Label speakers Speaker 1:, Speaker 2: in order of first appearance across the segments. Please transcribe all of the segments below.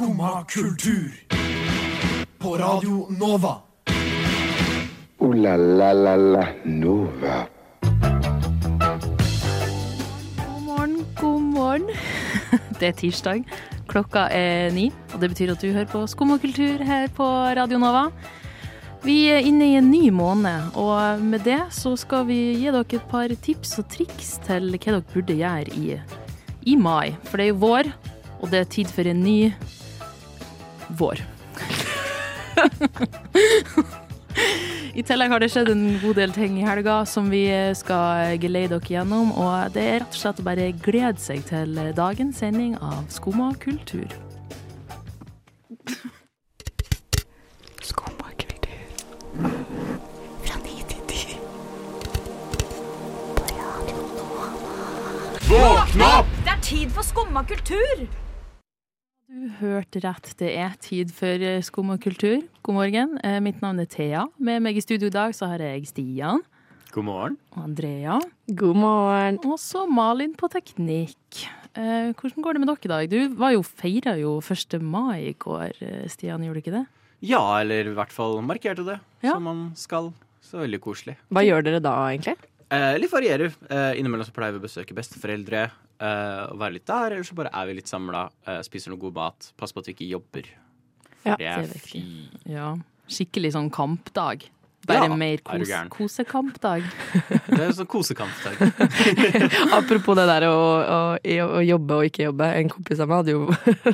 Speaker 1: Skumma kultur. På Radio Nova.
Speaker 2: O-la-la-la-la Nova.
Speaker 3: God morgen, god morgen. Det er tirsdag. Klokka er ni, og det betyr at du hører på Skum og kultur her på Radio Nova. Vi er inne i en ny måned, og med det så skal vi gi dere et par tips og triks til hva dere burde gjøre i, i mai. For det er jo vår, og det er tid for en ny vår. I tillegg har det skjedd en god del ting i helga som vi skal geleide dere gjennom. Og det er rett og slett å bare glede seg til dagens sending av Skumma kultur.
Speaker 4: Skumma kultur. Fra ni til ti. På Radio opp!
Speaker 5: Det er tid for skumma kultur!
Speaker 3: Du hørte rett, det er tid for Skum og kultur. God morgen. Eh, Mitt navn er Thea. Med meg i studio i dag så har jeg Stian
Speaker 6: God morgen.
Speaker 3: og Andrea.
Speaker 4: God morgen.
Speaker 3: Og så Malin på teknikk. Eh, hvordan går det med dere i dag? Du var jo, feira jo 1. mai i går, eh, Stian, gjorde du ikke det?
Speaker 6: Ja, eller i hvert fall markerte det,
Speaker 3: Ja.
Speaker 6: som man skal. Så veldig koselig.
Speaker 4: Hva gjør dere da, egentlig?
Speaker 6: Eh, litt varierer. Eh, innimellom så pleier vi å besøke besteforeldre eh, og være litt der. Eller så bare er vi litt samla, uh, spiser noe god mat. Pass på at vi ikke jobber.
Speaker 4: Ja,
Speaker 6: det er fy.
Speaker 3: Ja. Skikkelig sånn kampdag. Bare
Speaker 6: Ja,
Speaker 3: mer
Speaker 6: er
Speaker 3: kos, kosekampdag.
Speaker 6: Det er sånn kosekampdag.
Speaker 4: Apropos det der å, å, å jobbe og ikke jobbe. En kompis av meg hadde jo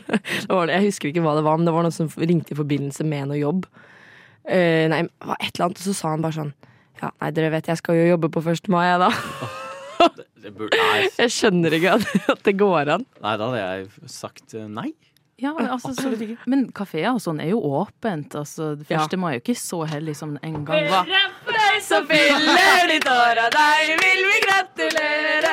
Speaker 4: det var Jeg husker ikke hva det var, men det var noen som ringte i forbindelse med noe jobb. Uh, nei, det var et eller annet, og så sa han bare sånn Ja, nei, dere vet jeg skal jo jobbe på 1. mai, jeg, da.
Speaker 6: Det burde, nei,
Speaker 4: Jeg skjønner ikke at, at det går an.
Speaker 6: nei, da hadde jeg sagt eh, nei.
Speaker 3: Ja, altså, så, men kafeer og sånn er jo åpent. Altså, det
Speaker 4: Ja.
Speaker 3: mai er jo ikke så heldig som det en gang var.
Speaker 4: Så fyller ditt år av deg, vil vi gratulere.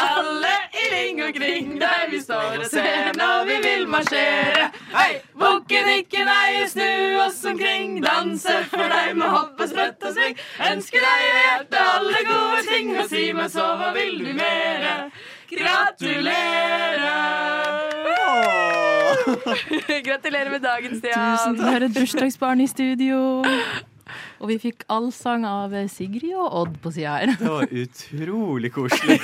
Speaker 4: Alle i ring og kring deg, vi står og ser når vi vil marsjere. Hei! Bukken ikke nei, snu oss omkring, danse for deg med hopp og sprett og sving. Ønsker deg i hjertet alle gode ting, og si meg så, hva vil du mere? Gratulerer! Gratulerer med dagen, Stian.
Speaker 3: Tusen
Speaker 4: takk.
Speaker 3: Vi har et bursdagsbarn i studio. Og vi fikk allsang av Sigrid og Odd på sida her.
Speaker 6: Det var utrolig koselig.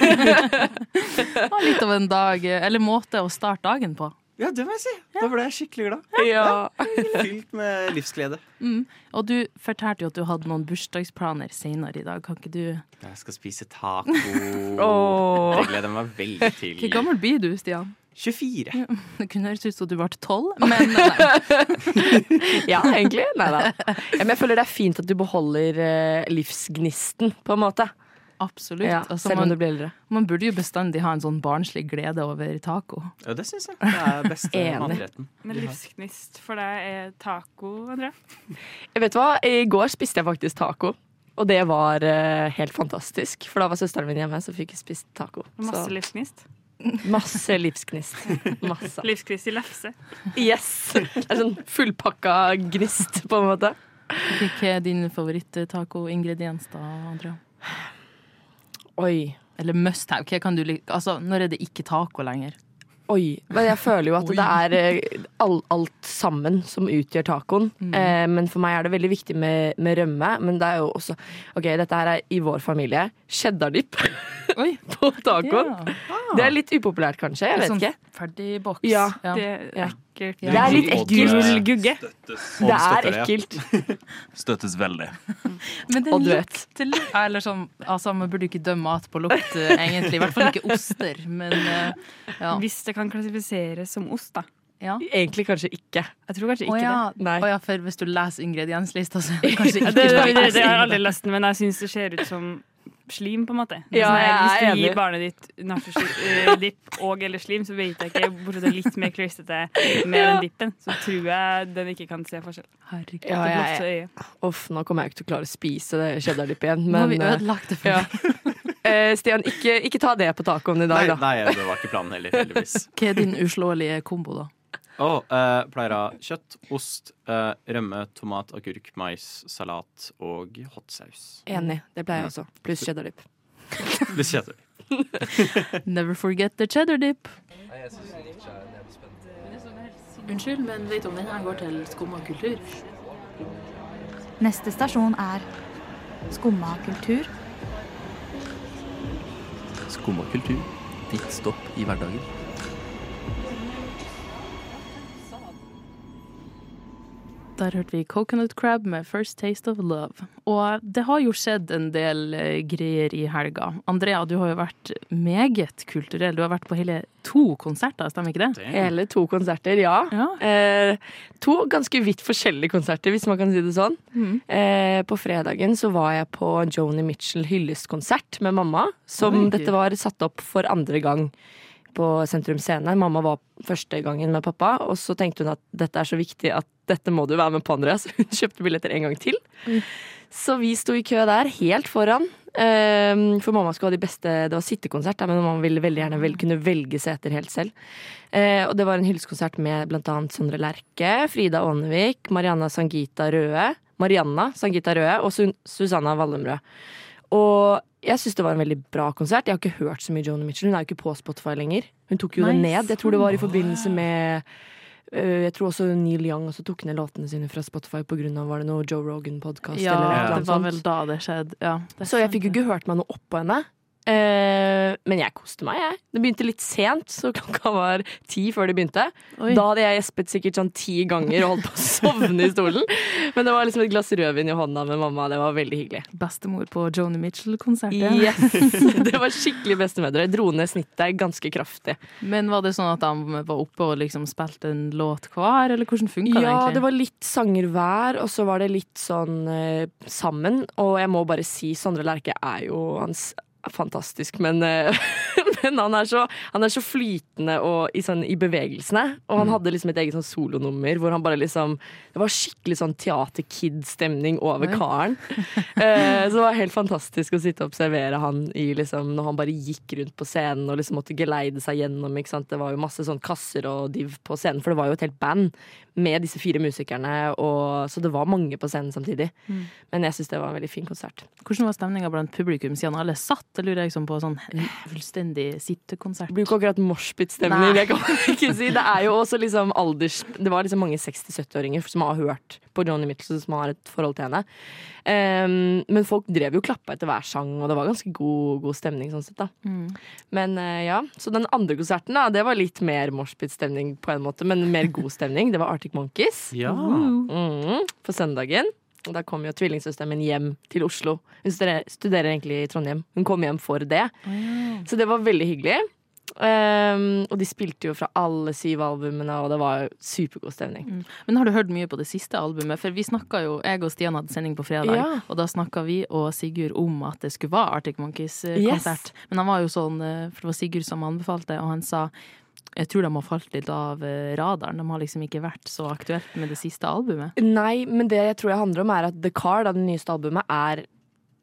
Speaker 3: Det var litt av en dag, eller måte å starte dagen på.
Speaker 6: Ja, det må jeg si. Da ble jeg skikkelig glad.
Speaker 4: Ja.
Speaker 6: Fylt med livsglede.
Speaker 3: Mm. Og du fortalte jo at du hadde noen bursdagsplaner senere i dag. Kan ikke du
Speaker 6: Jeg skal spise taco.
Speaker 4: Åh.
Speaker 6: Det gleder jeg meg veldig til.
Speaker 3: Hvor gammel blir du, Stian?
Speaker 6: 24.
Speaker 3: Det kunne høres ut som du var 12, men nei.
Speaker 4: Ja, egentlig. Nei da. Men jeg føler det er fint at du beholder eh, livsgnisten, på en måte.
Speaker 3: Absolutt.
Speaker 4: Ja,
Speaker 3: altså,
Speaker 4: selv om
Speaker 3: man,
Speaker 4: du blir eldre.
Speaker 3: man burde jo bestandig ha en sånn barnslig glede over taco.
Speaker 6: Ja, det syns jeg. Det er beste matretten.
Speaker 7: Men livsgnist for deg er taco, Andrea?
Speaker 4: Jeg vet hva, I går spiste jeg faktisk taco. Og det var uh, helt fantastisk. For da var søsteren min hjemme, så fikk jeg spist taco.
Speaker 7: Masse
Speaker 4: Så,
Speaker 7: livsgnist?
Speaker 4: masse livsgnist. Masse.
Speaker 7: Livsgnist i lefse.
Speaker 4: Yes! Det er sånn fullpakka gnist, på en måte.
Speaker 3: Hva er din favoritt-taco-ingrediens da, Andrea?
Speaker 4: Oi.
Speaker 3: Eller must have. Hva kan du like? Altså, når er det ikke taco lenger?
Speaker 4: Oi. Men jeg føler jo at det er eh, all, alt sammen som utgjør tacoen. Eh, men for meg er det veldig viktig med, med rømme. Men det er jo også Ok, dette her er i vår familie. Cheddar-dipp
Speaker 3: Oi,
Speaker 4: på tacoen.
Speaker 3: ja.
Speaker 4: Det er litt upopulært, kanskje. Jeg vet
Speaker 3: sånn
Speaker 4: ikke.
Speaker 3: ferdig boks.
Speaker 4: Ja.
Speaker 7: Det er
Speaker 4: Ja.
Speaker 7: ekkelt.
Speaker 4: Det er litt ekkelt.
Speaker 7: Gugge.
Speaker 4: Det er ekkelt.
Speaker 8: Støttes veldig.
Speaker 3: Men det lukter litt Eller sånn, altså, man burde ikke dømme mat på lukt, eh, egentlig. I hvert fall ikke oster. Men eh, ja.
Speaker 7: Hvis det kan klassifiseres som ost, da.
Speaker 3: ja.
Speaker 4: Egentlig kanskje ikke.
Speaker 7: Jeg tror kanskje
Speaker 3: Å
Speaker 7: ikke
Speaker 3: ja.
Speaker 4: det.
Speaker 3: Å ja, for hvis du leser ingredienslista, så er det kanskje ikke
Speaker 7: Det, det, det,
Speaker 3: det.
Speaker 7: det har jeg aldri lest, men jeg syns det ser ut som slim, på en måte. Det
Speaker 4: Ja,
Speaker 7: sånn her,
Speaker 4: jeg
Speaker 7: hvis du
Speaker 4: enig.
Speaker 7: gir barnet ditt nachodipp og eller slim, så vet jeg ikke, bortsett fra litt mer klissete med den dippen, så tror jeg den ikke kan se forskjell.
Speaker 3: Herregud.
Speaker 4: Ja,
Speaker 7: Til
Speaker 4: jeg,
Speaker 7: blotte øye.
Speaker 4: Uff, nå kommer jeg ikke til å klare å spise det cheddar-dippet igjen.
Speaker 3: Nå har vi
Speaker 4: eh,
Speaker 3: ødelagt det for
Speaker 4: ja. eh, Stian, ikke, ikke ta det på tacoen i
Speaker 6: Nei,
Speaker 4: dag, da.
Speaker 6: nei, det var ikke planen heller, heldigvis.
Speaker 3: Hva er din uslåelige kombo, da?
Speaker 6: Oh, eh, pleier å ha kjøtt, ost, eh, rømme, tomat, agurk, mais, salat og hotsaus.
Speaker 4: Enig. Det pleier jeg også. Pluss cheddar
Speaker 6: dip Pluss cheddar dip
Speaker 3: Never forget the cheddar dip. Unnskyld, men vet du om denne går til skumma kultur?
Speaker 5: Neste stasjon er Skumma kultur.
Speaker 8: Skumma kultur. Ditt stopp i hverdagen.
Speaker 3: Der hørte vi Coconut Crab med First Taste of Love. Og det har jo skjedd en del eh, greier i helga. Andrea, du har jo vært meget kulturell. Du har vært på hele to konserter, stemmer ikke det?
Speaker 4: Hele to konserter, ja.
Speaker 3: Ja.
Speaker 4: Eh, to ganske vidt forskjellige konserter, hvis man kan si det sånn.
Speaker 3: Mm.
Speaker 4: Eh, på fredagen så var jeg på Joni Mitchell hyllestkonsert med mamma. Som
Speaker 3: Oi.
Speaker 4: dette var satt opp for andre gang på Sentrum Scene. Mamma var første gangen med pappa, og så tenkte hun at dette er så viktig at dette må du være med på, Andreas. Hun kjøpte billetter en gang til. Så vi sto i kø der, helt foran. Eh, for mamma skulle ha de beste Det var sittekonsert, men mamma ville veldig gjerne vel, kunne velge seter helt selv. Eh, og det var en hyllestkonsert med annet Sondre Lerche, Frida Aanevik, Marianna Sangita Røe, Marianna Sangita Røe og Susanna Wallumrød. Og jeg syns det var en veldig bra konsert. Jeg har ikke hørt så mye Joni Mitchell. Hun er jo ikke på Spotify lenger. Hun tok jo
Speaker 3: Nei,
Speaker 4: det ned. Jeg tror det var i forbindelse med jeg tror også Neil Young også tok ned låtene sine fra Spotify pga. var det noe Joe Rogan-podkast.
Speaker 3: Ja, det var
Speaker 4: sånt.
Speaker 3: vel da det skjedde. Ja, det
Speaker 4: Så jeg fikk jo ikke hørt meg noe oppå henne. Eh, men jeg koste meg, jeg. Det begynte litt sent, så klokka var ti før det begynte.
Speaker 3: Oi.
Speaker 4: Da hadde jeg gjespet sikkert sånn ti ganger og holdt på å sovne i stolen. Men det var liksom et glass rødvin i hånda med mamma. Det var veldig hyggelig.
Speaker 3: Bestemor på Joni Mitchell-konserten.
Speaker 4: Yes! Det var skikkelig bestemødre. Dro ned snittet ganske kraftig.
Speaker 3: Men var det sånn at de var oppe og liksom spilte en låt hver, eller hvordan funka det egentlig?
Speaker 4: Ja, det var litt sanger hver, og så var det litt sånn eh, sammen. Og jeg må bare si, Sondre Lerche er jo hans fantastisk, men, eh, men han, er så, han er så flytende og i, sånn, i bevegelsene. Og han hadde liksom et eget sånn solonummer hvor han bare liksom Det var skikkelig sånn Teater Kid-stemning over
Speaker 3: Oi.
Speaker 4: karen. Eh, så det var helt fantastisk å sitte og observere han i liksom Når han bare gikk rundt på scenen og liksom måtte geleide seg gjennom. Det var jo masse sånn kasser og div på scenen, for det var jo et helt band med disse fire musikerne. Og, så det var mange på scenen samtidig.
Speaker 3: Mm.
Speaker 4: Men jeg syns det var en veldig fin konsert.
Speaker 3: Hvordan var stemninga blant publikum siden alle satt? Det lurer jeg liksom på sånn fullstendig sittekonsert.
Speaker 4: Det blir ikke akkurat moshpit-stemning, det kan man ikke si. Det er jo også liksom alders... Det var liksom mange 60-70-åringer som har hørt på Johnny Mitchell, som har et forhold til henne. Um, men folk drev jo og klappa etter hver sang, og det var ganske god, god stemning sånn sett, da.
Speaker 3: Mm.
Speaker 4: Men uh, ja, så den andre konserten, da, det var litt mer moshpit-stemning på en måte, men mer god stemning. Det var Arctic Monkeys.
Speaker 6: Ja.
Speaker 4: Mm, på søndagen. Og Da kom jo tvillingsøsteren min hjem til Oslo. Hun studerer, studerer egentlig i Trondheim. Hun kom hjem for det. Så det var veldig hyggelig. Um, og de spilte jo fra alle syv albumene, og det var jo supergod stemning.
Speaker 3: Mm. Men har du hørt mye på det siste albumet? For vi snakka jo, jeg og Stian hadde sending på fredag,
Speaker 4: Ja.
Speaker 3: og da snakka vi og Sigurd om at det skulle være Arctic Monkeys-konsert. Men han var jo sånn, eh, for det var Sigurd som anbefalte, og han sa jeg tror de har falt litt av eh, radaren. De har liksom ikke vært så aktuelt med det siste albumet.
Speaker 4: Nei, men det jeg tror det handler om, er at The Car, da, det nyeste albumet, er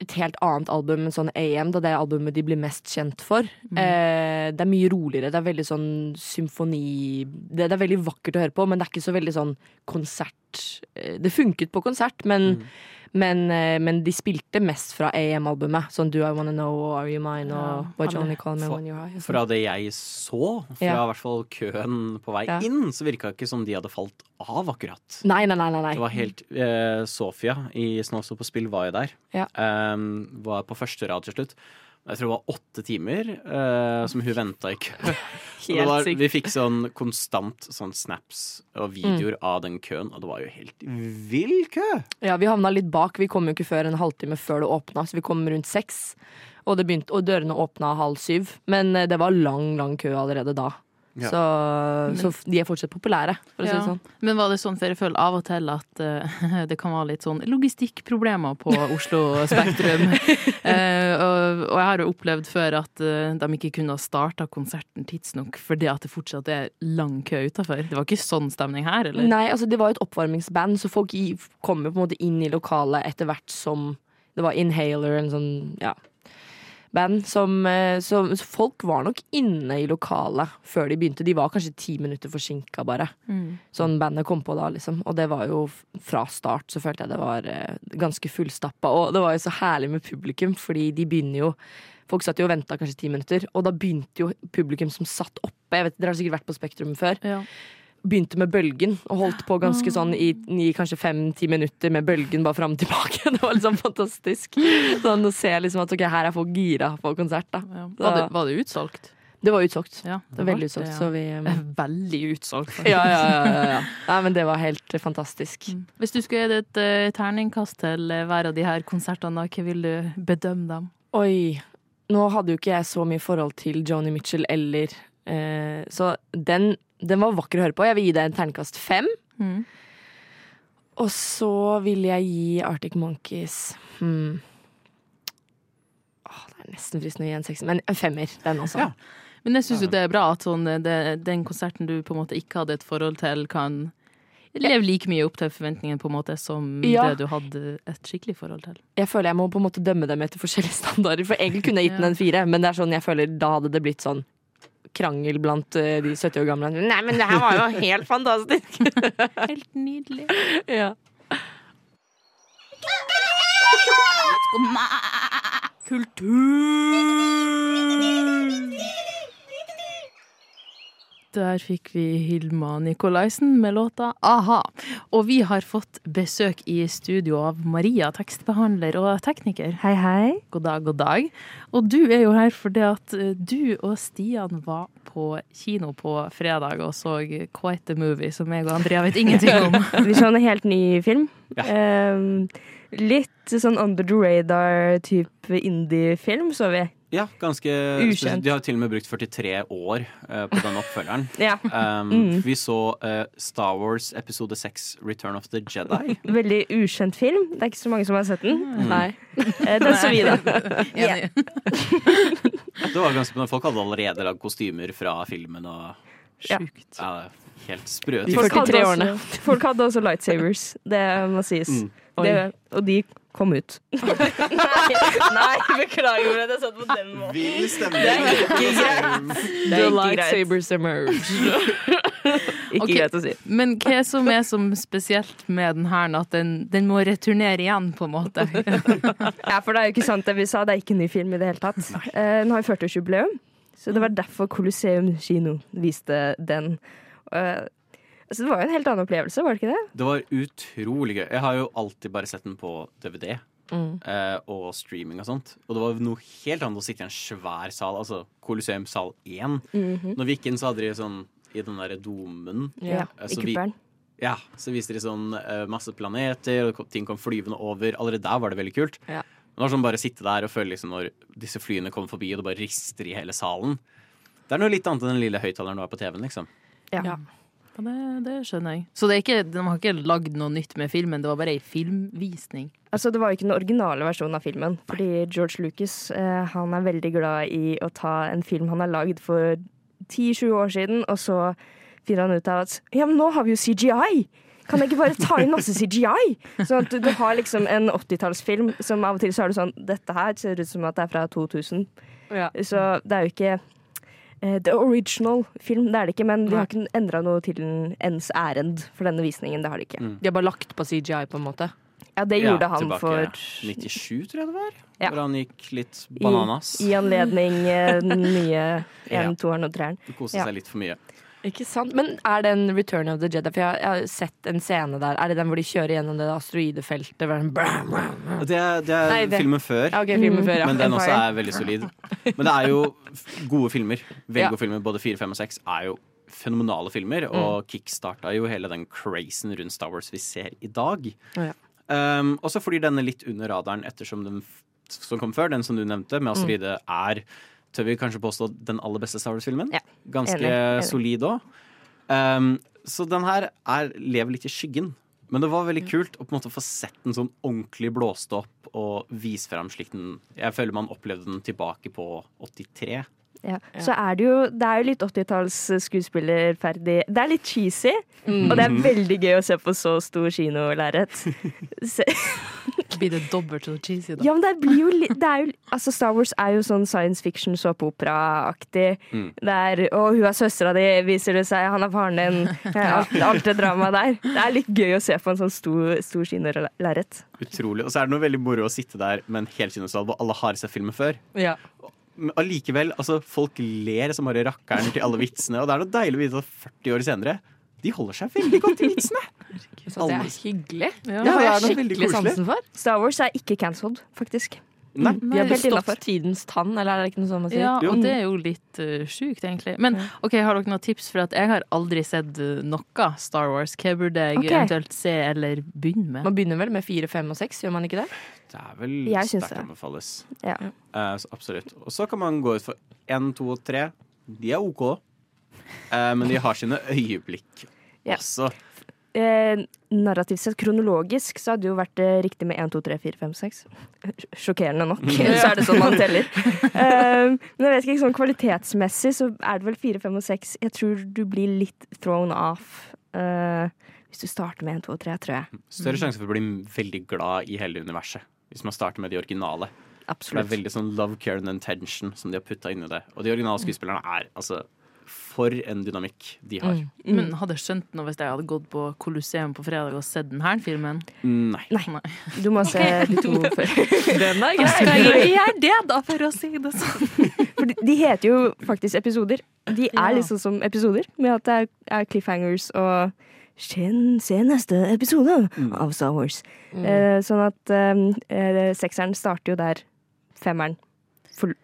Speaker 4: et helt annet album enn sånn AM, da det er albumet de blir mest kjent for. Eh, det er mye roligere. Det er veldig sånn symfoni det, det er veldig vakkert å høre på, men det er ikke så veldig sånn konsert eh, Det funket på konsert, men, men, eh, men de spilte mest fra AM-albumet. Sånn Do I Wanna Know og Are You Mine og What
Speaker 3: Ja,
Speaker 4: Johnny Call Me When You're High. sånn.
Speaker 6: Fra det jeg så, fra
Speaker 4: Ja.
Speaker 6: i hvert fall køen på vei
Speaker 4: Ja.
Speaker 6: inn, så virka det ikke som de hadde falt av, akkurat.
Speaker 4: Nei, nei, nei. nei.
Speaker 6: Det var helt uh, Sofia i Snåstå på spill var jo der.
Speaker 4: Ja.
Speaker 6: Um, var på første rad til slutt. Jeg tror det var åtte timer uh, som hun venta i kø.
Speaker 4: Helt
Speaker 6: var, vi fikk sånn konstant sånn snaps og
Speaker 4: Mm.
Speaker 6: videoer av den køen, og det var jo helt vill kø!
Speaker 4: Ja, vi havna litt bak. Vi kom jo ikke før en halvtime før det åpna, så vi kom rundt seks. Og, det begynte, og dørene åpna halv syv. Men eh, det var lang, lang kø allerede da.
Speaker 6: Ja.
Speaker 4: Så, så de er fortsatt populære, for å si
Speaker 3: Ja.
Speaker 4: sånn.
Speaker 3: Men var det sånn, for jeg føler av og til at uh, det kan være litt sånn logistikkproblemer på Oslo Spektrum. uh, og, og jeg har jo opplevd før at uh, de ikke kunne ha starta konserten tidsnok fordi at det fortsatt er lang kø utafor. Det var ikke sånn stemning her, eller?
Speaker 4: Nei, altså det var jo et oppvarmingsband, så folk kommer kom jo på en måte inn i lokalet etter hvert som Det var Inhaler, en sånn ja, band som eh, så folk var nok inne i lokalet før de begynte. De var kanskje ti minutter forsinka, bare.
Speaker 3: Mm.
Speaker 4: Sånn bandet kom på da, liksom. Og det var jo fra start, så følte jeg det var eh, ganske fullstappa. Og det var jo så herlig med publikum, fordi de begynner jo Folk satt jo og venta kanskje ti minutter, og da begynte jo publikum som satt oppe jeg vet, Dere har sikkert vært på Spektrum før. Begynte med bølgen og holdt på ganske sånn i, i kanskje fem-ti minutter med bølgen bare fram og tilbake. Det var liksom fantastisk. Sånn å se liksom at ok, her er folk gira på konsert. da
Speaker 3: Var det, var det utsolgt?
Speaker 4: Det var utsolgt.
Speaker 3: Ja,
Speaker 4: Det var veldig utsolgt. Så vi um,
Speaker 3: Veldig utsolgt.
Speaker 4: ja, ja, ja, ja, ja. Nei, men det var helt eh, fantastisk.
Speaker 3: Hvis du skulle gitt et uh, terningkast til eh, hver av de her konsertene, hva vil du bedømme dem?
Speaker 4: Oi. Nå hadde jo ikke jeg så mye forhold til Joni Mitchell eller uh, Så den, den var vakker å høre på. Jeg vil gi deg en terningkast fem.
Speaker 3: Mm.
Speaker 4: Og så vil jeg gi Arctic Monkeys hmm. Åh, Det er nesten fristende å gi en sekser, men en femmer, den også.
Speaker 3: Men jeg syns jo det er bra at sånn, det, den konserten du på en måte ikke hadde et forhold til, kan leve like mye opp til forventningene på en måte som
Speaker 4: Ja.
Speaker 3: det du hadde et skikkelig forhold til.
Speaker 4: Jeg føler jeg må på en måte dømme dem etter forskjellige standarder. For egentlig kunne jeg gitt den en fire, men det er sånn jeg føler da hadde det blitt sånn krangel blant eh, de 70 år gamle. Nei, men det her var jo helt fantastisk!
Speaker 3: Helt nydelig.
Speaker 4: ja.
Speaker 5: Skumma
Speaker 3: Der fikk vi Hilma Nikolaisen med låta Aha. Og vi har fått besøk i studio av Maria, tekstbehandler og tekniker.
Speaker 9: Hei, hei.
Speaker 3: God dag, god dag. Og du er jo her fordi at eh, du og Stian var på kino på fredag og så Quite the Movie, som jeg og Andrea vet ingenting om.
Speaker 9: Vi så en helt ny film. Ehm, litt sånn under the radar-type indie-film, så vi.
Speaker 6: Ja, ganske
Speaker 9: Ukjent.
Speaker 6: De har til og med brukt 43 år uh, på den oppfølgeren.
Speaker 9: Ja.
Speaker 6: Um,
Speaker 9: Mm.
Speaker 6: Vi så uh, Star Wars episode 6, Return of the Jedi.
Speaker 9: Veldig ukjent film. Det er ikke så mange som har sett den.
Speaker 6: Mm. Nei.
Speaker 9: Eh, Den så vi, da.
Speaker 6: Det var ganske, Folk hadde allerede lagd kostymer fra filmen. Og,
Speaker 9: Ja.
Speaker 6: Ja, helt sprø.
Speaker 9: Folk hadde, også, folk hadde også lightsabers, det må sies.
Speaker 6: Mm.
Speaker 9: Det, og de kom ut. nei, nei, beklager for at jeg satt på den måten.
Speaker 6: Vill stemning.
Speaker 9: Det er ikke greit. Det
Speaker 4: The
Speaker 9: er
Speaker 4: lightsabers emerge.
Speaker 9: Ikke
Speaker 3: okay.
Speaker 9: greit å si.
Speaker 3: Men hva som er som spesielt med den her, at den, den må returnere igjen, på en måte?
Speaker 9: Ja, for det er jo ikke sant det vi sa, det er ikke en ny film i det hele tatt. Uh, Den har jo 40-årsjubileum, så det var derfor Colosseum kino viste den. Eh, altså, det var jo en helt annen opplevelse, var det ikke det?
Speaker 6: Det var utrolig gøy. Jeg har jo alltid bare sett den på DVD.
Speaker 9: Mm.
Speaker 6: eh, og streaming og sånt. Og det var noe helt annet å sitte i en svær sal, altså Colosseum sal 1.
Speaker 9: Mhm.
Speaker 6: Når vi gikk inn, så hadde de sånn i den derre domen
Speaker 9: Ja,
Speaker 6: eh,
Speaker 9: i
Speaker 6: så vi-
Speaker 9: kuppelen.
Speaker 6: Ja, så viste de sånn masse planeter, og ting kom flyvende over. Allerede der var det veldig kult.
Speaker 4: Ja.
Speaker 6: Det var sånn bare å sitte der og føle liksom når disse flyene kommer forbi, og det bare rister i hele salen. Det er noe litt annet enn den lille høyttaleren du har på TV-en, liksom.
Speaker 9: Ja.
Speaker 3: Ja, det, det skjønner jeg. Så det er ikke, de har ikke lagd noe nytt med filmen, det var bare ei filmvisning?
Speaker 9: Altså, det var jo ikke den originale versjonen av filmen. Fordi George Lucas eh, han er veldig glad i å ta en film han har lagd for 10-20 år siden, og så finner han ut av at ja, men nå har vi jo CGI! Kan jeg ikke bare ta inn masse CGI? Sånn at du, du har liksom en 80-tallsfilm som av og til så er det sånn Dette her ser ut som at det er fra 2000.
Speaker 4: Ja.
Speaker 9: Så det er jo ikke the original film, det er det ikke. Men de har ikke endra noe til den ens ærend for denne visningen. Det har de ikke.
Speaker 4: De har bare lagt på CGI, på en måte.
Speaker 9: Ja, det gjorde han
Speaker 6: tilbake
Speaker 9: for
Speaker 6: 97, tror jeg det var.
Speaker 9: Ja.
Speaker 6: Hvor han gikk litt bananas.
Speaker 9: I, i anledning eh, den nye
Speaker 6: Ja.
Speaker 9: en, toeren og treeren.
Speaker 6: Koste
Speaker 9: Ja.
Speaker 6: seg litt for mye.
Speaker 4: Ikke sant? Men er den Return of the Jedi? For jeg, har sett en scene der. Er det den hvor de kjører gjennom det asteroidefeltet?
Speaker 6: Det er, det er
Speaker 4: Nei, det-
Speaker 6: filmen før,
Speaker 4: Ja, okay, filmen før, ja.
Speaker 6: men den også er veldig solid. Men det er jo gode filmer. Veldig
Speaker 4: Ja.
Speaker 6: gode filmer. Både 4, 5 og 6 er jo fenomenale filmer,
Speaker 4: Mm.
Speaker 6: og kickstarta jo hele den crazen rundt Star Wars vi ser i dag.
Speaker 4: Ja.
Speaker 6: Um, også fordi den er litt under radaren ettersom den som kom før, den som du nevnte, med
Speaker 4: Mm.
Speaker 6: Astride, er tør vi kanskje påstå den aller beste Star Wars-filmen. Ganske
Speaker 9: Enig, enig.
Speaker 6: solid òg. Um, så den her er, lever litt i skyggen. Men det var veldig kult å på en måte få sett den sånn ordentlig blåst opp og vise frem slik den Jeg føler man opplevde den tilbake på 83.
Speaker 9: Ja. Så er det jo Det er jo litt 80-talls skuespillerferdig. Det er litt cheesy,
Speaker 3: Mm.
Speaker 9: og det er veldig gøy å se på så stor kinolerret.
Speaker 3: Blir det dobbelt så cheesy, da?
Speaker 9: Ja, men det blir jo litt det er jo, Altså, Star Wars er jo sånn science fiction såpeoperaaktig.
Speaker 3: Mm.
Speaker 9: Det er Og hun er søstera di, viser det seg. Han er faren din. Alt, alt det dramaet der. Det er litt gøy å se på en sånn stor, stor kinolerret.
Speaker 6: Utrolig. Og så er det noe veldig moro å sitte der med en hel kinosal hvor alle har sett filmen før.
Speaker 4: Ja.
Speaker 6: Men allikevel, altså, folk ler som bare rakkeren til alle vitsene. Og det er noe deilig å vite at 40 år senere de holder seg veldig godt i vitsene.
Speaker 4: Så det er hyggelig.
Speaker 6: Ja,
Speaker 4: det har
Speaker 6: er
Speaker 4: jeg skikkelig sansen for.
Speaker 9: Star Wars er ikke cancelled, faktisk.
Speaker 6: Nei.
Speaker 9: De
Speaker 4: har
Speaker 9: bestått
Speaker 4: tidens tann, eller er det ikke noe sånn man sier?
Speaker 3: Ja, og det er jo litt uh, sjukt, egentlig. Men ok, har dere noen tips? For at jeg har aldri sett uh, noe Star Wars. Hva burde jeg
Speaker 4: okay.
Speaker 3: eventuelt se eller begynne med?
Speaker 4: Man begynner vel med fire, fem og seks, gjør man ikke det?
Speaker 6: Det er vel sterkt anbefales.
Speaker 9: Ja.
Speaker 6: Uh, så absolutt. Og så kan man gå ut for én, to og tre. De er OK, uh, men de har sine øyeblikk
Speaker 9: yeah.
Speaker 6: også.
Speaker 9: Eh, narrativt sett, kronologisk, så hadde det jo vært eh, riktig med 1, 2, 3, 4, 5, 6. Sjokkerende nok, så er det sånn man teller. Eh, men jeg vet ikke, sånn kvalitetsmessig så er det vel 4, 5 og 6. Jeg tror du blir litt thrown off eh, hvis du starter med 1, 2 og 3, tror jeg.
Speaker 6: Større sjanse for å bli veldig glad i hele universet hvis man starter med de originale. For
Speaker 9: Absolutt.
Speaker 6: det er veldig sånn love, care and intention som de har putta inn i det. Og de originale skuespillerne er altså For en dynamikk de har.
Speaker 3: Men hadde jeg skjønt noe hvis jeg hadde gått på Colosseum på fredag og sett denne filmen?
Speaker 6: Nei.
Speaker 9: Du må se de to før.
Speaker 4: Den er
Speaker 3: grei! skal jeg gjøre det, da, for å si det sånn.
Speaker 9: For de, de heter jo faktisk episoder. De er
Speaker 3: Ja.
Speaker 9: liksom som episoder, med at det er, er cliffhangers og Se, se neste episode av Star Wars.
Speaker 4: Mm.
Speaker 9: Eh, sånn at eh, eh, sekseren starter jo der femmeren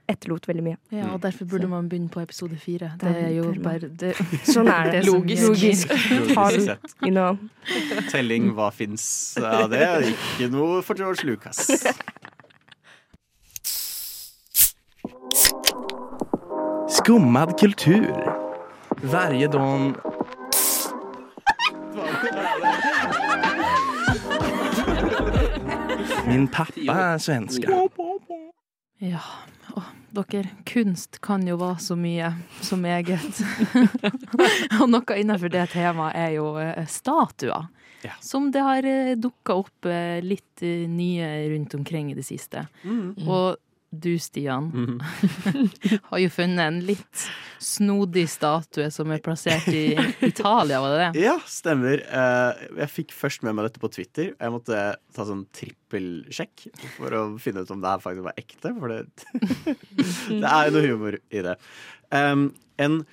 Speaker 9: etterlot veldig mye.
Speaker 3: Ja, og derfor burde man begynne på episode fire. Det er jo bare det,
Speaker 9: Sånn er det. Logisk. Logisk.
Speaker 6: Logisk sett.
Speaker 9: you know.
Speaker 6: Telling hva fins av det, ikke noe for George Lucas.
Speaker 10: Skummad kultur. Varje dag... Min pappa er svenska.
Speaker 3: Ja. Å, dere, kunst kan jo være så mye, så meget. og noe innenfor det temaet er jo eh, statuer.
Speaker 6: Ja.
Speaker 3: Som det har dukka opp eh, litt eh, nye rundt omkring i det siste.
Speaker 6: Mm.
Speaker 3: Og du, Stian,
Speaker 6: Mhm.
Speaker 3: har jo funnet en litt snodig statue som er plassert i Italia, var det det?
Speaker 6: Ja, stemmer. Eh, Jeg fikk først med meg dette på Twitter. Jeg måtte ta sånn trippelsjekk for å finne ut om det her faktisk var ekte. For det, det er jo noe humor i det. En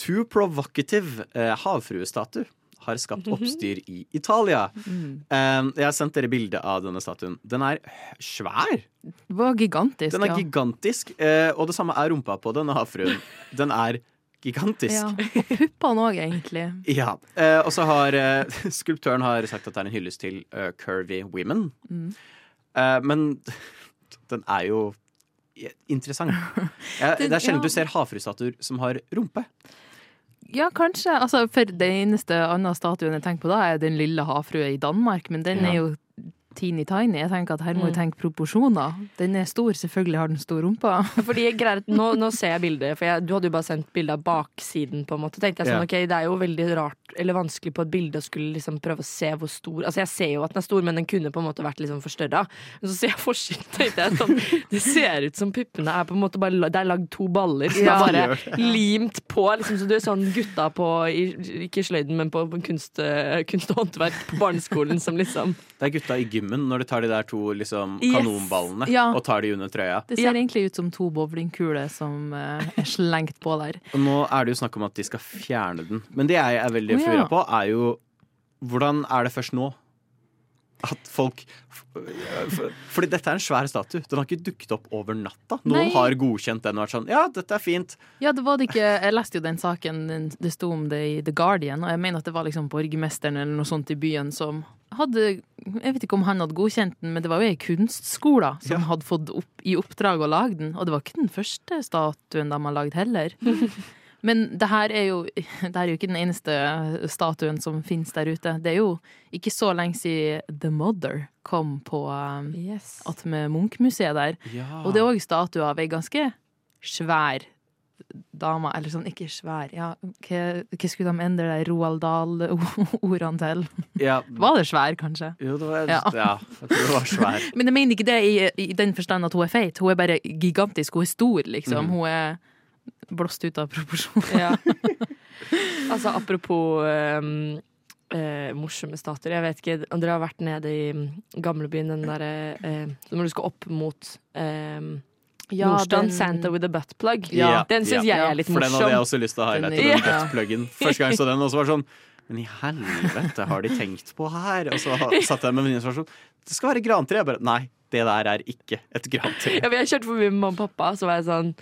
Speaker 6: too provocative eh, havfruestatue har skapt oppstyr i Italia. Um, jeg har sendt dere bilde av denne statuen. Den er svær.
Speaker 3: Det var gigantisk.
Speaker 6: Den er
Speaker 3: ja.
Speaker 6: gigantisk, eh, og det samme er rumpa på denne havfruen. Den er gigantisk.
Speaker 3: Ja, og puppene òg, egentlig.
Speaker 6: Ja, eh, og så har eh, skulptøren har sagt at det er en hyllest til curvy women.
Speaker 3: Mm.
Speaker 6: Men den er jo interessant. Det er sjelden du ser havfruestatuer som har rumpe.
Speaker 3: Ja, kanskje. Altså, for det eneste andre statuen jeg tenker på da, er den lille havfrue i Danmark, men den
Speaker 6: Ja.
Speaker 3: er jo teeny tiny. Jeg tenker at her må vi
Speaker 4: Mm.
Speaker 3: tenke proporsjoner. Den er stor, selvfølgelig har den stor rumpa.
Speaker 4: Fordi greier, nå, nå ser jeg bildet, for jeg, du hadde jo bare sendt bilde av baksiden. på en måte tenkte jeg sånn,
Speaker 6: yeah.
Speaker 4: ok, Det er jo veldig rart eller vanskelig på et bilde å skulle liksom prøve å se hvor stor Altså Jeg ser jo at den er stor, men den kunne på en måte vært liksom forstørra. Men så ser jeg forsiden, tenkte jeg sånn Det ser ut som puppene er på en måte bare Det er lagd to baller som
Speaker 3: Ja.
Speaker 4: er bare limt på. Liksom, så du er sånn gutta på i- Ikke sløyden, men på, på kunst, eh, kunst og håndverk på barneskolen som liksom
Speaker 6: Det er gutta i gymmen når de tar de der to liksom,
Speaker 4: Yes.
Speaker 6: kanonballene
Speaker 3: Ja.
Speaker 6: og tar de under trøya.
Speaker 3: Det ser egentlig ut som to bowlingkuler som uh, er slengt på der.
Speaker 6: Og nå er det jo snakk om at de skal fjerne den. Men det jeg er veldig
Speaker 3: oh, ja.
Speaker 6: forvirra på, er jo hvordan er det først nå? At folk Fordi dette er en svær statue. Den har ikke dukket opp over natta. Noen
Speaker 3: Nei.
Speaker 6: har godkjent den og vært sånn Ja, dette er fint.
Speaker 3: Ja, det var det ikke Jeg leste jo den saken, det sto om det i The Guardian, og jeg mener at det var liksom borgermesteren eller noe sånt i byen som hadde Jeg vet ikke om han hadde godkjent den, men det var jo ei kunstskole som
Speaker 6: Ja.
Speaker 3: hadde fått opp, i oppdrag å lage den, og det var ikke den første statuen de har lagd heller. Men det her er jo, det her er jo ikke den eneste statuen som finnes der ute. Det er jo ikke så lenge siden The Mother kom på um,
Speaker 4: Yes.
Speaker 3: attmed Munch-museet der.
Speaker 6: Ja.
Speaker 3: Og det er òg statue av ei ganske svær dame. Eller sånn, ikke svær, ja Hva, hva skulle de endre de Roald Dahl-ordene til?
Speaker 6: ja.
Speaker 3: Var det svær, kanskje?
Speaker 6: Jo, det var,
Speaker 3: Ja.
Speaker 6: ja. jeg tror det var svær.
Speaker 3: Men jeg mener ikke det i, i den forstand at hun er feit. Hun er bare gigantisk. Hun er stor, liksom.
Speaker 6: Mm.
Speaker 3: Hun er blåst ut av proporsjon.
Speaker 4: Ja. altså apropos um, uh, morsomme statuer. Jeg vet ikke dere har vært nede i gamlebyen, den derre uh, Når du skal opp mot um,
Speaker 3: Ja,
Speaker 4: Nordstrand
Speaker 3: den-
Speaker 4: Santa with a buttplug.
Speaker 6: Ja.
Speaker 4: Den syns
Speaker 6: Ja.
Speaker 4: jeg er litt morsom.
Speaker 6: For den hadde jeg også lyst til å highlighte.
Speaker 3: Den- Ja.
Speaker 6: buttpluggen. Første gang jeg så den, og så var det sånn Men i helvete, har de tenkt på her? Og så ha- satt jeg med venninna og var sånn Det skal være grantre. Jeg bare Nei, det der er ikke et grantre.
Speaker 4: Ja, men jeg kjørte forbi med mamma og pappa, så var jeg sånn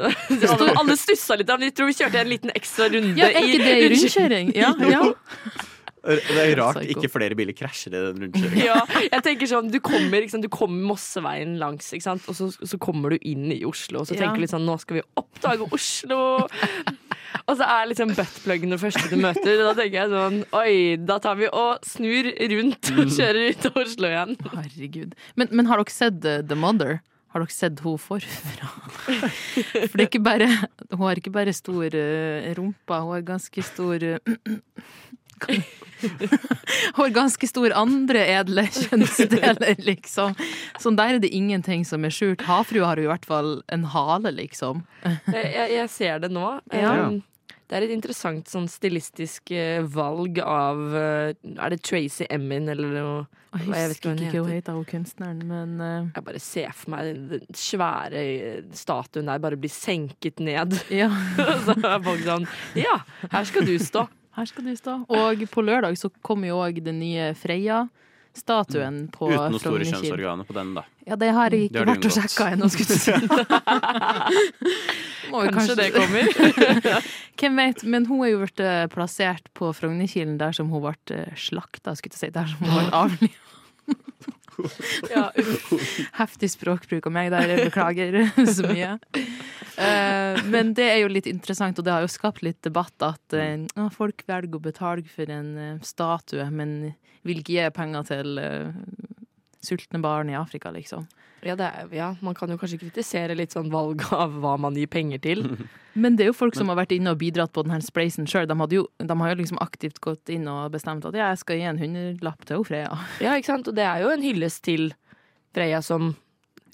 Speaker 4: alle, alle stussa litt. men Jeg tror vi kjørte en liten ekstra runde.
Speaker 3: Ja, er ikke det i rundkjøring? Ja, ja.
Speaker 6: Det er rart ikke flere biler krasjer i den rundkjøringen.
Speaker 4: Ja, jeg tenker sånn, Du kommer, ikke sant? Du kommer Mosseveien langs, ikke sant? og så, så kommer du inn i Oslo. Og så
Speaker 3: Ja.
Speaker 4: tenker du litt sånn Nå skal vi oppdage Oslo! Og så er liksom buttpluggen det første du møter. Da tenker jeg sånn Oi, da tar vi og snur rundt og kjører ut av Oslo igjen.
Speaker 3: Herregud. Men, men har dere sett The Mother? Har dere sett henne forfra? For det er ikke bare Hun har ikke bare stor eh, rumpa, hun har ganske stor eh, Hun har ganske stor andre edle kjønnsdeler, liksom. Så der er det ingenting som er skjult. Havfrua har jo i hvert fall en hale, liksom.
Speaker 4: Jeg, jeg, ser det nå.
Speaker 3: Ja.
Speaker 4: Um, det er et interessant sånn stilistisk eh, valg av eh, Er det Tracy Emin eller noe?
Speaker 3: Jeg
Speaker 4: ikke
Speaker 3: husker
Speaker 4: hun
Speaker 3: ikke hva hun
Speaker 4: heter.
Speaker 3: hun kunstneren, men uh...
Speaker 4: Jeg bare ser for meg den svære eh, statuen der bare blir senket ned.
Speaker 3: ja.
Speaker 4: så er folk sånn Ja, her skal du stå.
Speaker 3: Her skal du stå. Og på lørdag så kommer jo òg den nye Freya-statuen på
Speaker 6: Uten noe store kjønnsorganer på den, da.
Speaker 3: Ja, det har jeg ikke vært og sjekka ennå, skulle du si. Jo
Speaker 4: Kanskje det kommer.
Speaker 3: Hvem vet. Men hun er jo blitt eh, plassert på Frognerkilen der som hun ble eh, slakta, skulle jeg si. Der som hun ble avliva.
Speaker 4: Ja,
Speaker 3: Heftig språkbruk av meg der, jeg beklager så mye. Eh, men det er jo litt interessant, og det har jo skapt litt debatt at folk velger å betale for en statue, men vil ikke gi penger til sultne barn i Afrika, liksom.
Speaker 4: Ja, det er, ja, man kan jo kanskje kritisere litt sånn valg av hva man gir penger til.
Speaker 3: Men det er jo folk som har vært inne og bidratt på denne spleisen sjøl. De, de har jo liksom aktivt gått inn og bestemt at ja, jeg skal gi en hundrelapp til Freya.
Speaker 4: Ja, ikke sant? Og det er jo en hyllest til Freya som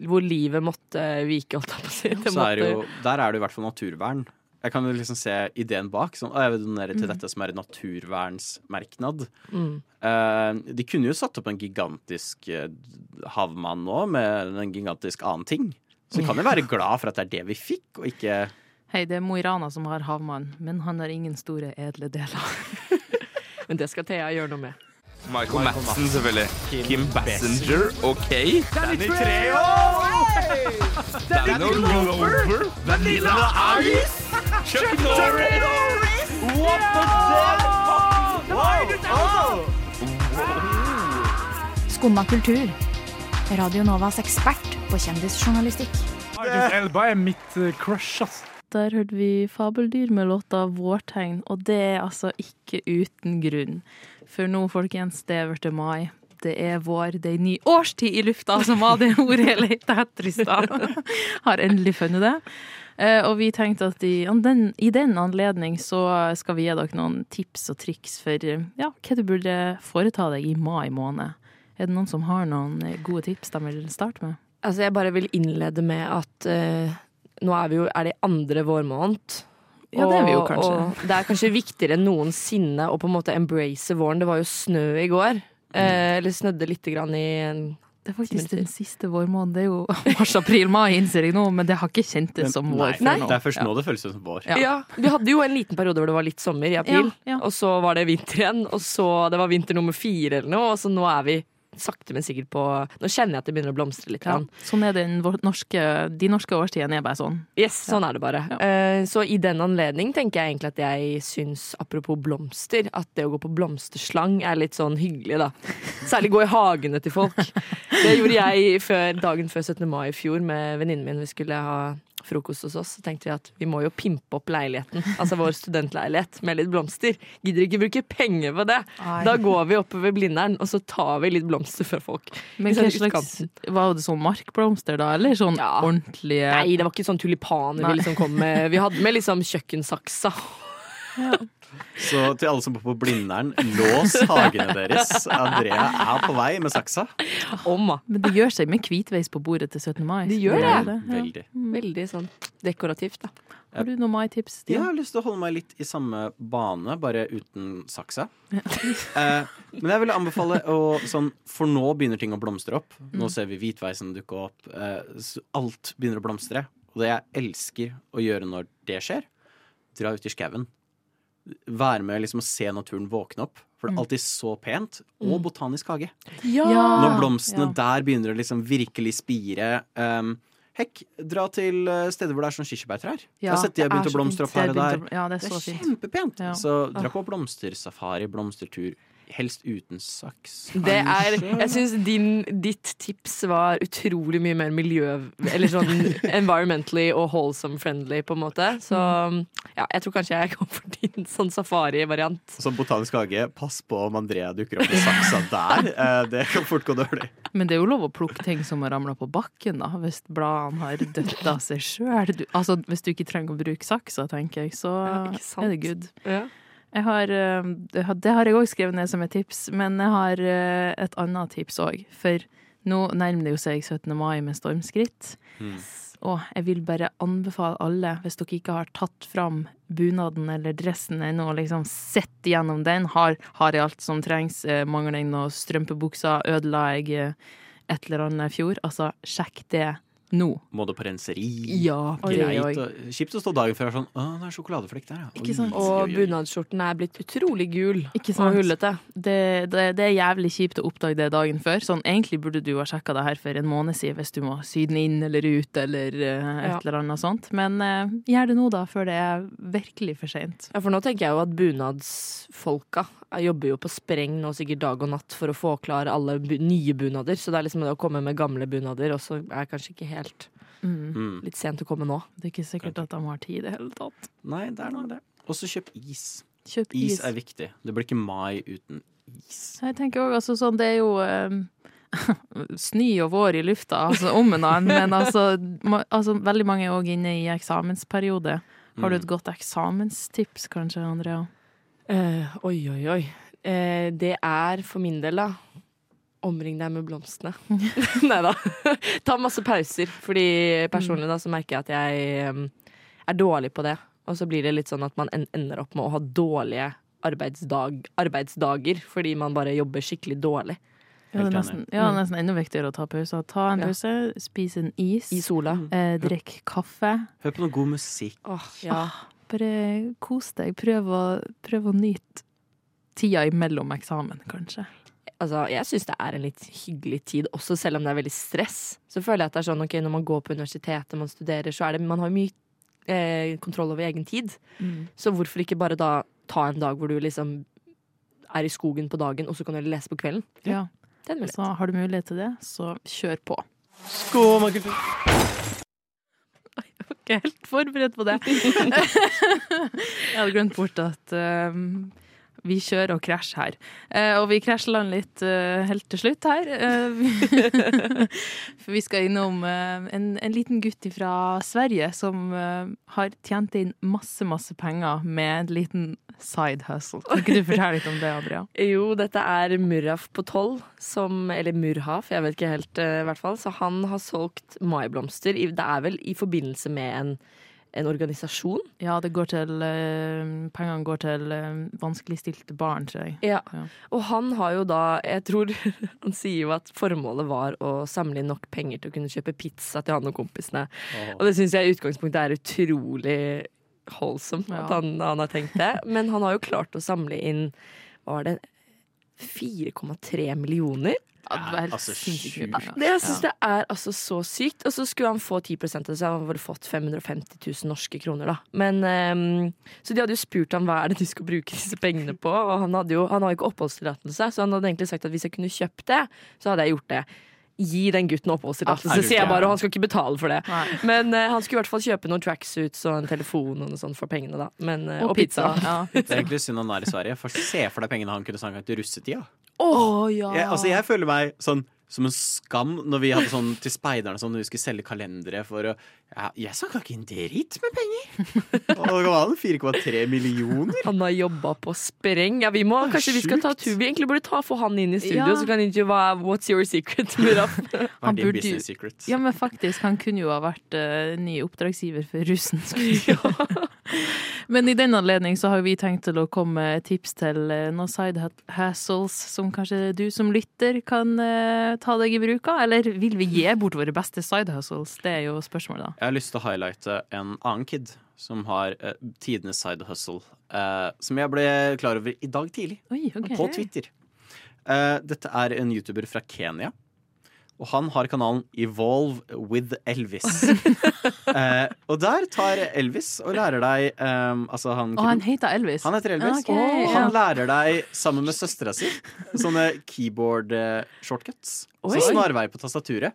Speaker 4: hvor livet måtte vike, holdt jeg på å si.
Speaker 6: Der er det jo, i hvert fall naturvern. Jeg kan liksom se ideen bak. Sånn, å, jeg vil donere til
Speaker 4: Mm.
Speaker 6: dette som er en naturvernsmerknad.
Speaker 4: Mm.
Speaker 6: Uh, de kunne jo satt opp en gigantisk eh, havmann nå, med en gigantisk annen ting. Så vi kan jo være glad for at det er det vi fikk, og ikke
Speaker 3: Hei, det er Mo i Rana som har havmann, men han har ingen store edle deler.
Speaker 4: Men det skal Thea gjøre noe med.
Speaker 11: Michael Madsen, selvfølgelig. Kim Bassinger, OK.
Speaker 1: Danny Treho!
Speaker 11: Danny Glover. Vanilla Ice. Chuck Norris.
Speaker 1: What the
Speaker 5: Skumma kultur. Radio Novas ekspert på kjendisjournalistikk.
Speaker 12: Idris Elba er mitt eh, crush, ass.
Speaker 3: Der hørte vi Fabeldyr med låta Vårtegn, og det er altså ikke uten grunn. For nå, folkens, det er blitt mai. Det er vår, det er ny årstid i lufta, som var det ordet jeg lette etter i stad. Har endelig funnet det. Eh, Og vi tenkte at i den, i den anledning så skal vi gi dere noen tips og triks for eh, ja, hva du burde foreta deg i mai måned. Er det noen som har noen eh, gode tips de vil starte med?
Speaker 4: Altså, jeg bare vil innlede med at uh, nå er vi jo er det andre vårmåned.
Speaker 3: Ja, det er vi jo kanskje.
Speaker 4: Og det er kanskje viktigere enn noensinne å på en måte embrace våren. Det var jo snø i går. Eh, eller snødde lite grann i en
Speaker 3: Det er faktisk den siste vårmåneden. Det er jo mars, april, mai, innser jeg nå, men det har ikke kjentes som vår
Speaker 6: Nei,
Speaker 3: før nå.
Speaker 6: det er først nå det føles som vår.
Speaker 3: Ja.
Speaker 4: Ja. Vi hadde jo en liten periode hvor det var litt sommer i april,
Speaker 3: Ja, ja.
Speaker 4: og så var det vinter igjen, og så det var vinter nummer fire eller noe, og så nå er vi sakte, men sikkert på Nå kjenner jeg at det begynner å blomstre litt.
Speaker 3: Ja, sånn er den norske, de norske årstidene er bare sånn.
Speaker 4: Yes, sånn er det bare. Eh, så i den anledning tenker jeg egentlig at jeg syns, apropos blomster, at det å gå på blomsterslang er litt sånn hyggelig, da. Særlig gå i hagene til folk. Det gjorde jeg før, dagen før 17. mai i fjor med venninnen min. Vi skulle ha frokost hos oss, så tenkte vi at vi må jo pimpe opp leiligheten. Altså vår studentleilighet med litt blomster. Gidder ikke bruke penger på det.
Speaker 3: Ai.
Speaker 4: Da går vi oppover Blindern, og så tar vi litt blomster fra folk.
Speaker 3: Men
Speaker 4: sånn
Speaker 3: hva slags. Var det sånn markblomster da, eller sånn ordentlige
Speaker 4: Nei, det var ikke sånn tulipaner
Speaker 3: Nei.
Speaker 4: vi liksom kom med. Vi hadde med liksom kjøkkensaksa.
Speaker 6: Så til alle som bor på Blindern, lås hagene deres. Andrea er på vei med saksa.
Speaker 4: Oma.
Speaker 3: Men det gjør seg med hvitveis på bordet til 17. mai.
Speaker 4: Det gjør det.
Speaker 3: det.
Speaker 6: Veldig.
Speaker 4: Veldig sånn dekorativt, da.
Speaker 3: Har du noen mai-tips?
Speaker 6: Ja, Jeg har lyst til å holde meg litt i samme bane, bare uten saksa. Eh, men jeg vil anbefale å sånn For nå begynner ting å blomstre opp. Nå
Speaker 3: Mm.
Speaker 6: ser vi hvitveisen dukke opp. Eh, alt begynner å blomstre. Og det jeg elsker å gjøre når det skjer, dra ut i skauen. Være med liksom å se naturen våkne opp. For det
Speaker 3: Mm.
Speaker 6: er alltid så pent. Og
Speaker 3: Mm.
Speaker 6: botanisk hage.
Speaker 3: Ja!
Speaker 6: Når blomstene
Speaker 3: Ja.
Speaker 6: der begynner å liksom virkelig spire. Um, hekk, dra til eh, steder hvor det er sånn kirsebærtrær.
Speaker 3: Ja,
Speaker 6: jeg
Speaker 3: setter er
Speaker 6: begynt å blomstre opp her og
Speaker 3: Det
Speaker 6: der.
Speaker 3: ja, det er så fint.
Speaker 6: kjempepent.
Speaker 3: Ja.
Speaker 6: Så dra på blomstersafari, blomstertur. Helst uten saks.
Speaker 4: Det er, jeg syns ditt tips var utrolig mye mer miljø... Eller sånn environmentally og wholesome friendly, på en måte. Så ja, jeg tror kanskje jeg går for din sånn safari-variant.
Speaker 6: Som botanisk hage, pass på om Andrea dukker opp med saksa der. Eh, det kan fort gå dårlig.
Speaker 3: Men det er jo lov å plukke ting som har ramla på bakken, da, hvis bladene har dødd av seg sjøl. Altså, hvis du ikke trenger å bruke saksa, tenker jeg, så
Speaker 4: Ja,
Speaker 3: er det good.
Speaker 4: Ja.
Speaker 3: Jeg har, eh, det har- jeg òg skrevet ned som et tips, men jeg har eh, et annet tips òg. For nå nærmer det jo seg 17. mai med stormskritt. Og jeg vil bare anbefale alle, hvis dere ikke har tatt fram bunaden eller dressen ennå, og liksom sett gjennom den, har, har jeg alt som trengs, eh, mangler jeg noen strømpebukser, ødela jeg eh, et eller annet i fjor, altså sjekk det nå.
Speaker 6: Må du på renseri?
Speaker 3: Ja,
Speaker 6: Greit.
Speaker 3: oi.
Speaker 6: oi. Kjipt å stå dagen før og sånn Å, det er sjokoladeflekk der, ja.
Speaker 3: Ikke sant?
Speaker 4: Og bunadsskjorten er blitt utrolig gul
Speaker 3: Ikke
Speaker 4: og hullete.
Speaker 3: Det, det, det er jævlig kjipt å oppdage det dagen før. Sånn, egentlig burde du ha sjekka det her for en måned siden hvis du må sy den inn eller ut eller uh, et
Speaker 4: Ja.
Speaker 3: eller annet sånt. Men uh, gjør det nå, da, før det er virkelig for seint.
Speaker 4: Ja, for nå tenker jeg jo at bunadsfolka jobber jo på spreng nå sikkert dag og natt for å få klar alle bu nye bunader. Så det er liksom det å komme med gamle bunader også er kanskje ikke helt
Speaker 6: Mm.
Speaker 4: litt sent å komme nå.
Speaker 3: Det er ikke sikkert at de har tid i det hele tatt.
Speaker 6: Nei, det er noe med det. Og så kjøp is.
Speaker 3: Kjøp
Speaker 6: Is
Speaker 3: is.
Speaker 6: er viktig. Det blir ikke mai uten is.
Speaker 3: Jeg tenker også, altså sånn, det er jo um, snø og vår i lufta, altså om en annen, men altså, ma, altså veldig mange er òg inne i eksamensperiode. Har du
Speaker 6: Mm.
Speaker 3: et godt eksamenstips, kanskje, Andrea?
Speaker 4: Uh, oi, oi, oi. Uh, det er for min del, da Omring deg med blomstene. Nei da. Ta masse pauser, fordi personlig da så merker jeg at jeg er dårlig på det. Og så blir det litt sånn at man ender opp med å ha dårlige arbeidsdag, arbeidsdager fordi man bare jobber skikkelig dårlig.
Speaker 3: Ja, det er nesten, ja,
Speaker 4: Mm.
Speaker 3: nesten enda viktigere å ta pauser. Ta en
Speaker 4: Ja.
Speaker 3: spis en is,
Speaker 4: I sola.
Speaker 3: eh, drikk kaffe.
Speaker 6: Hør på noe god musikk.
Speaker 4: Åh, ja.
Speaker 3: Bare kos deg. Prøv å, prøv å nyte tida imellom eksamen, kanskje.
Speaker 4: Altså, jeg syns det er en litt hyggelig tid, også selv om det er veldig stress. Så føler jeg at det er sånn, ok, når man går på universitetet, man studerer, så er det Man har mye eh, kontroll over egen tid.
Speaker 3: Mm.
Speaker 4: Så hvorfor ikke bare da ta en dag hvor du liksom er i skogen på dagen, og så kan du lese på kvelden?
Speaker 3: Ja.
Speaker 4: Det er en mulighet.
Speaker 3: Så har du mulighet til det, så kjør på.
Speaker 6: Skål,
Speaker 3: Jeg er ikke helt forberedt på det. Jeg hadde glemt bort at um, vi kjører og krasjer her. Eh, og vi krasjland litt eh, helt til slutt her. Eh, for vi skal innom eh, en, en liten gutt fra Sverige som eh, har tjent inn masse, masse penger med en liten side hustle. Kan ikke du fortelle litt om det, Adria?
Speaker 4: Jo, dette er Murraf på tolv, som Eller Murhaf, jeg vet ikke helt, i hvert fall. Så han har solgt maiblomster. Det er vel i forbindelse med en, en organisasjon?
Speaker 3: Ja, det går til eh, Pengene går til eh, vanskeligstilte barn, tror jeg.
Speaker 4: Ja.
Speaker 3: Ja.
Speaker 4: Og han har jo da Jeg tror han sier jo at formålet var å samle inn nok penger til å kunne kjøpe pizza til han og kompisene. Og det syns jeg i utgangspunktet er utrolig holdsomt
Speaker 3: Ja.
Speaker 4: at han, han har tenkt det. Men han har jo klart å samle inn var det 4,3 millioner?
Speaker 3: Det er,
Speaker 6: altså
Speaker 3: penger.
Speaker 4: Det, jeg syns det er altså så sykt. Og så skulle han få 10 av det, så han hadde fått 550 000 norske kroner, da. Men, um, så de hadde jo spurt ham hva er det du skal bruke disse pengene på, og han, hadde jo, han har jo ikke oppholdstillatelse, så han hadde egentlig sagt at hvis jeg kunne kjøpt det, så hadde jeg gjort det. Gi den gutten oppholdstillatelse, sier jeg bare, og han skal ikke betale for det.
Speaker 3: Nei.
Speaker 4: Men uh, han skulle i hvert fall kjøpe noen tracksuits og en telefon og noe sånt for pengene, da. Men, uh,
Speaker 3: Og pizza. Ja.
Speaker 6: Det er egentlig synd han er i Sverige. For se for deg pengene han kunne sanka til russetida.
Speaker 3: Oh, ja!
Speaker 6: Jeg, altså, jeg føler meg sånn som en skam når vi hadde sånn til speiderne sånn, når vi skulle selge kalendere for å ja, Jeg snakka ikke en dritt med penger! Og det var 4,3 millioner.
Speaker 4: Han har jobba på spreng. Ja, vi må, kanskje sjukt. vi skal ta tur. Vi egentlig burde ta få han inn i studio,
Speaker 3: Ja.
Speaker 4: så kan han intervjue hva What's your secret?
Speaker 6: Hva er din business secret?
Speaker 3: Ja, men faktisk, han kunne jo ha vært uh, ny oppdragsgiver for russen. skulle jeg Men i den anledning så har vi tenkt til å komme med tips til eh, noen side hassles som kanskje du som lytter kan eh, ta deg i bruk av. Eller vil vi gi bort våre beste side hustles? Det er jo spørsmålet, da.
Speaker 6: Jeg har lyst til å highlighte en annen kid som har uh, tidenes side hustle. eh, som jeg ble klar over i dag tidlig,
Speaker 3: Oi, okay.
Speaker 6: på Twitter. Eh, dette er en YouTuber fra Kenya. Og han har kanalen Evolve with Elvis. Eh, og der tar Elvis og lærer deg um, Altså, han
Speaker 3: Og han heter Elvis.
Speaker 6: Han heter Elvis.
Speaker 3: Okay,
Speaker 6: og
Speaker 3: ja.
Speaker 6: han lærer deg, sammen med søstera si, sånne keyboard eh, shortcuts.
Speaker 3: Oi.
Speaker 6: Så snarvei på tastaturet.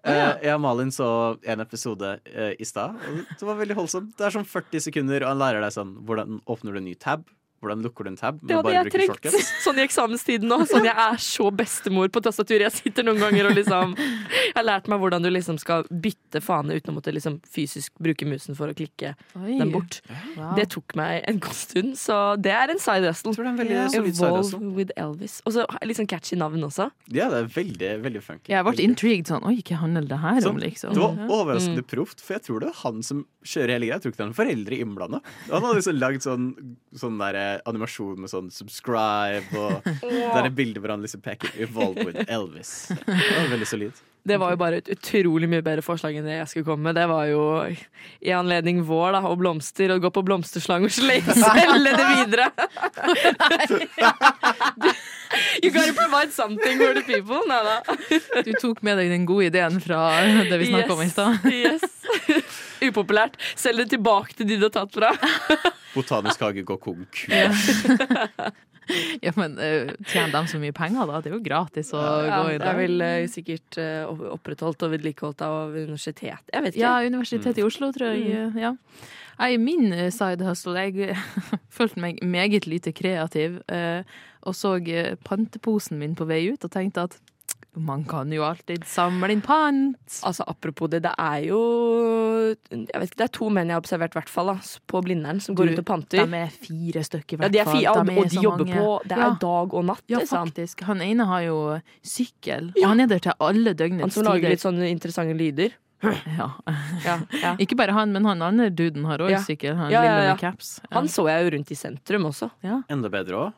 Speaker 3: Å, ja.
Speaker 6: Eh, jeg og Malin så en episode eh, i stad, det var veldig holdsomt. Det er sånn 40 sekunder, og han lærer deg sånn hvordan åpner du en ny tab. Hvordan lukker du en tab?
Speaker 4: Det hadde jeg trengt sånn i eksamenstiden nå. Sånn jeg er så bestemor på tastatur. Jeg sitter noen ganger og liksom Jeg har lært meg hvordan du liksom skal bytte fane uten å måtte liksom fysisk bruke musen for å klikke
Speaker 3: Oi.
Speaker 4: den bort.
Speaker 3: Wow.
Speaker 4: Det tok meg en god stund, så det er en side hustle.
Speaker 6: veldig side
Speaker 4: Evolve with Elvis. Og så litt sånn catchy navn også.
Speaker 6: Ja, det er veldig, veldig funky.
Speaker 3: Jeg ble intrigued sånn Oi, hva handler det her
Speaker 6: Sånn,
Speaker 3: om, liksom?
Speaker 6: Det var
Speaker 4: Mm.
Speaker 6: overraskende proft, for jeg tror det er han som kjører hele greia. Jeg tror ikke det er noen foreldre innblanda. Han hadde liksom lagd sånn, sånn der, eh, animasjon med sånn subscribe og der er bildet hvor han liksom peker 'Evolve with Elvis'. Det var veldig solid.
Speaker 4: Det var jo bare et utrolig mye bedre forslag enn det jeg skulle komme med. Det var jo i anledning vår da, og blomster, og gå på blomsterslang og selge det videre. You gotta provide something for the people. Nei da.
Speaker 3: Du tok med deg den gode ideen fra det vi snakka om i stad.
Speaker 4: Yes. Upopulært. Selg det tilbake til de du har tatt fra.
Speaker 6: Botanisk hage går konkurs.
Speaker 3: Ja, men uh, tjener de så mye penger, da? Det er jo gratis å
Speaker 4: Ja,
Speaker 3: gå i
Speaker 4: det
Speaker 3: det.
Speaker 4: er vel eh, sikkert uh, opprettholdt og vedlikeholdt av universitet. Jeg vet ikke.
Speaker 3: Ja, Universitetet i Oslo, tror jeg.
Speaker 4: Mm.
Speaker 3: Ja. Jeg, min side hustle Jeg følte meg meget lite kreativ, eh, og så panteposen min på vei ut og tenkte at man kan jo alltid samle inn pant.
Speaker 4: Altså, apropos det, det er jo jeg vet ikke, Det er to menn jeg har observert, hvert fall, da, på Blindern, som går rundt og panter.
Speaker 3: De er fire stykker, i
Speaker 4: Ja,
Speaker 3: hvert
Speaker 4: de er
Speaker 3: fall.
Speaker 4: fire, og,
Speaker 3: De er
Speaker 4: og de jobber
Speaker 3: mange.
Speaker 4: på Det er
Speaker 3: Ja.
Speaker 4: dag og natt,
Speaker 3: Ja, faktisk. Han ene har jo sykkel, og han er der til alle døgnets
Speaker 4: Han som lager
Speaker 3: tider.
Speaker 4: litt sånne interessante lyder.
Speaker 3: Ja.
Speaker 4: Ja, ja.
Speaker 3: Ikke bare han, men han andre duden har òg
Speaker 4: Ja.
Speaker 3: sykkel. Han
Speaker 4: Ja, ja,
Speaker 3: lille
Speaker 4: ja.
Speaker 3: med caps. Ja.
Speaker 4: Han så jeg jo rundt i sentrum også.
Speaker 6: Enda bedre òg.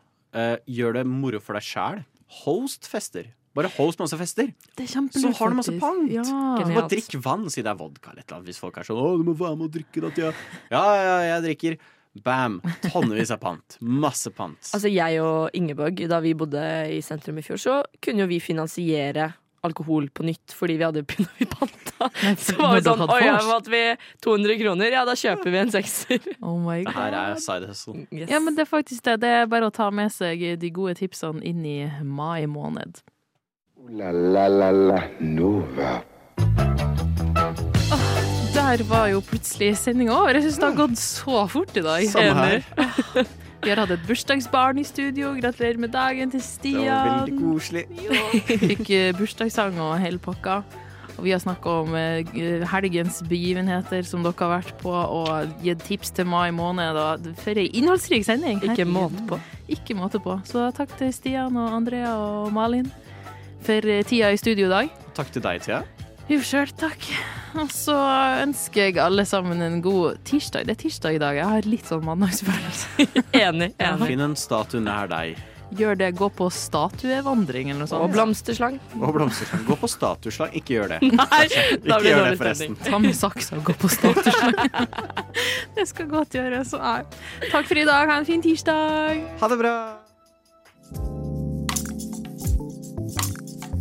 Speaker 6: gjør det moro for deg sjæl. Host fester. Bare host masse fester.
Speaker 3: Det er
Speaker 6: Så har du masse pant.
Speaker 3: Ja.
Speaker 6: Så bare drikk vann, si det er vodka eller et eller annet. Hvis folk er sånn 'Å, du må være med og drikke da, ja. Ja, ja, jeg drikker. Bam! Tonnevis av pant. Masse pant.
Speaker 4: Altså Jeg og Ingeborg, da vi bodde i sentrum i fjor, så kunne jo vi finansiere alkohol på nytt fordi vi hadde begynner vi panta. Så var
Speaker 3: det
Speaker 4: vi sånn Oi, ja,
Speaker 3: vors.
Speaker 4: vi 200 kroner? Ja, da kjøper vi en sekser.
Speaker 3: Oh my
Speaker 6: Det her er side hustle.
Speaker 3: Ja, men det er faktisk det. Det er bare å ta med seg de gode tipsene inn i mai måned.
Speaker 2: La la la la Nova.
Speaker 3: Der var jo plutselig sendinga over. Jeg syns det har gått så fort i dag.
Speaker 6: Samme her.
Speaker 3: Vi har hatt et bursdagsbarn i studio. Gratulerer med dagen til Stian.
Speaker 6: Det var veldig koselig.
Speaker 3: Fikk eh, bursdagssang og hele pakka. Og vi har snakka om eh, helgens begivenheter som dere har vært på, og gitt tips til mai måned. Og for ei innholdsrik sending.
Speaker 4: Ikke måte på.
Speaker 3: Ikke måte på. Så takk til Stian og Andrea og Malin for eh, tida i studio i dag.
Speaker 6: Takk til deg, Thea.
Speaker 3: Jo, sjøl takk. Og så ønsker jeg alle sammen en god tirsdag. Det er tirsdag i dag. Jeg har litt sånn mandagsfølelse.
Speaker 4: Enig. enig.
Speaker 6: Finn en statue nær deg.
Speaker 3: Gjør det. Gå på statuevandring eller noe sånt.
Speaker 4: Og blomsterslang.
Speaker 6: Og blomsterslang. Gå på statueslang. Ikke gjør det.
Speaker 4: Nei,
Speaker 6: Ikke
Speaker 4: da blir
Speaker 6: gjør det, forresten.
Speaker 3: Ta med saksa og gå på statueslang. det skal godt gjøres. Takk for i dag. Ha en fin tirsdag.
Speaker 6: Ha det bra.